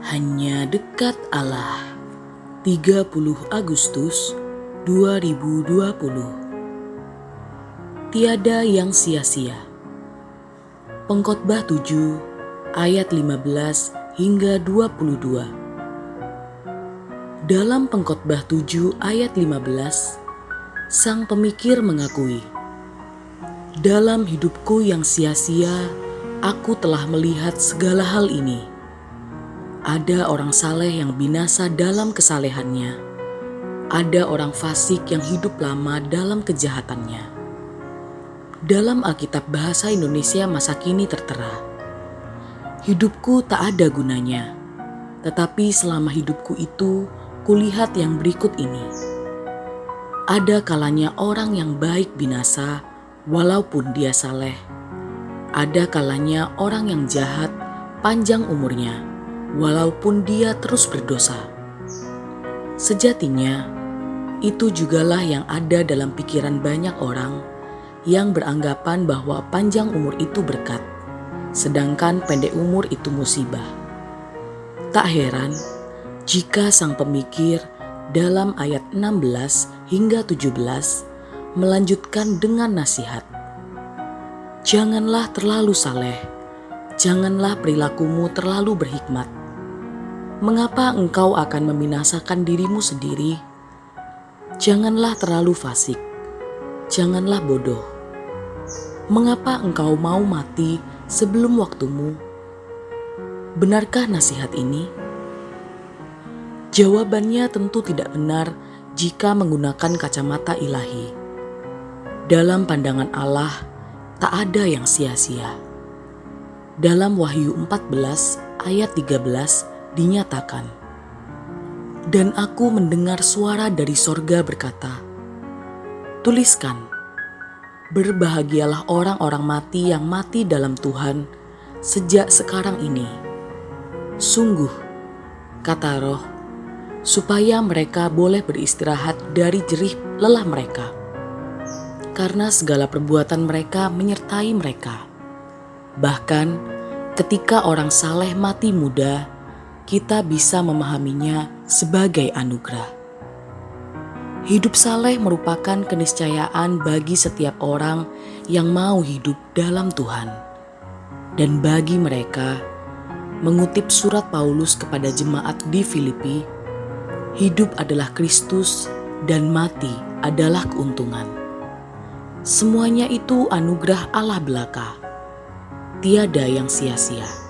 Hanya dekat Allah. 30 Agustus 2020 Tiada yang sia-sia. Pengkhotbah 7 ayat 15 hingga 22 Dalam Pengkhotbah 7 ayat 15 Sang pemikir mengakui Dalam hidupku yang sia-sia aku telah melihat segala hal ini ada orang saleh yang binasa dalam kesalehannya. Ada orang fasik yang hidup lama dalam kejahatannya. Dalam Alkitab Bahasa Indonesia masa kini tertera, Hidupku tak ada gunanya, tetapi selama hidupku itu kulihat yang berikut ini. Ada kalanya orang yang baik binasa walaupun dia saleh. Ada kalanya orang yang jahat panjang umurnya walaupun dia terus berdosa. Sejatinya, itu jugalah yang ada dalam pikiran banyak orang yang beranggapan bahwa panjang umur itu berkat, sedangkan pendek umur itu musibah. Tak heran jika sang pemikir dalam ayat 16 hingga 17 melanjutkan dengan nasihat. Janganlah terlalu saleh, janganlah perilakumu terlalu berhikmat Mengapa engkau akan membinasakan dirimu sendiri? Janganlah terlalu fasik, janganlah bodoh. Mengapa engkau mau mati sebelum waktumu? Benarkah nasihat ini? Jawabannya tentu tidak benar jika menggunakan kacamata ilahi. Dalam pandangan Allah, tak ada yang sia-sia. Dalam Wahyu 14 ayat 13 dinyatakan. Dan aku mendengar suara dari sorga berkata, Tuliskan, berbahagialah orang-orang mati yang mati dalam Tuhan sejak sekarang ini. Sungguh, kata roh, supaya mereka boleh beristirahat dari jerih lelah mereka. Karena segala perbuatan mereka menyertai mereka. Bahkan ketika orang saleh mati muda, kita bisa memahaminya sebagai anugerah. Hidup saleh merupakan keniscayaan bagi setiap orang yang mau hidup dalam Tuhan. Dan bagi mereka, mengutip surat Paulus kepada jemaat di Filipi, hidup adalah Kristus dan mati adalah keuntungan. Semuanya itu anugerah Allah belaka. Tiada yang sia-sia.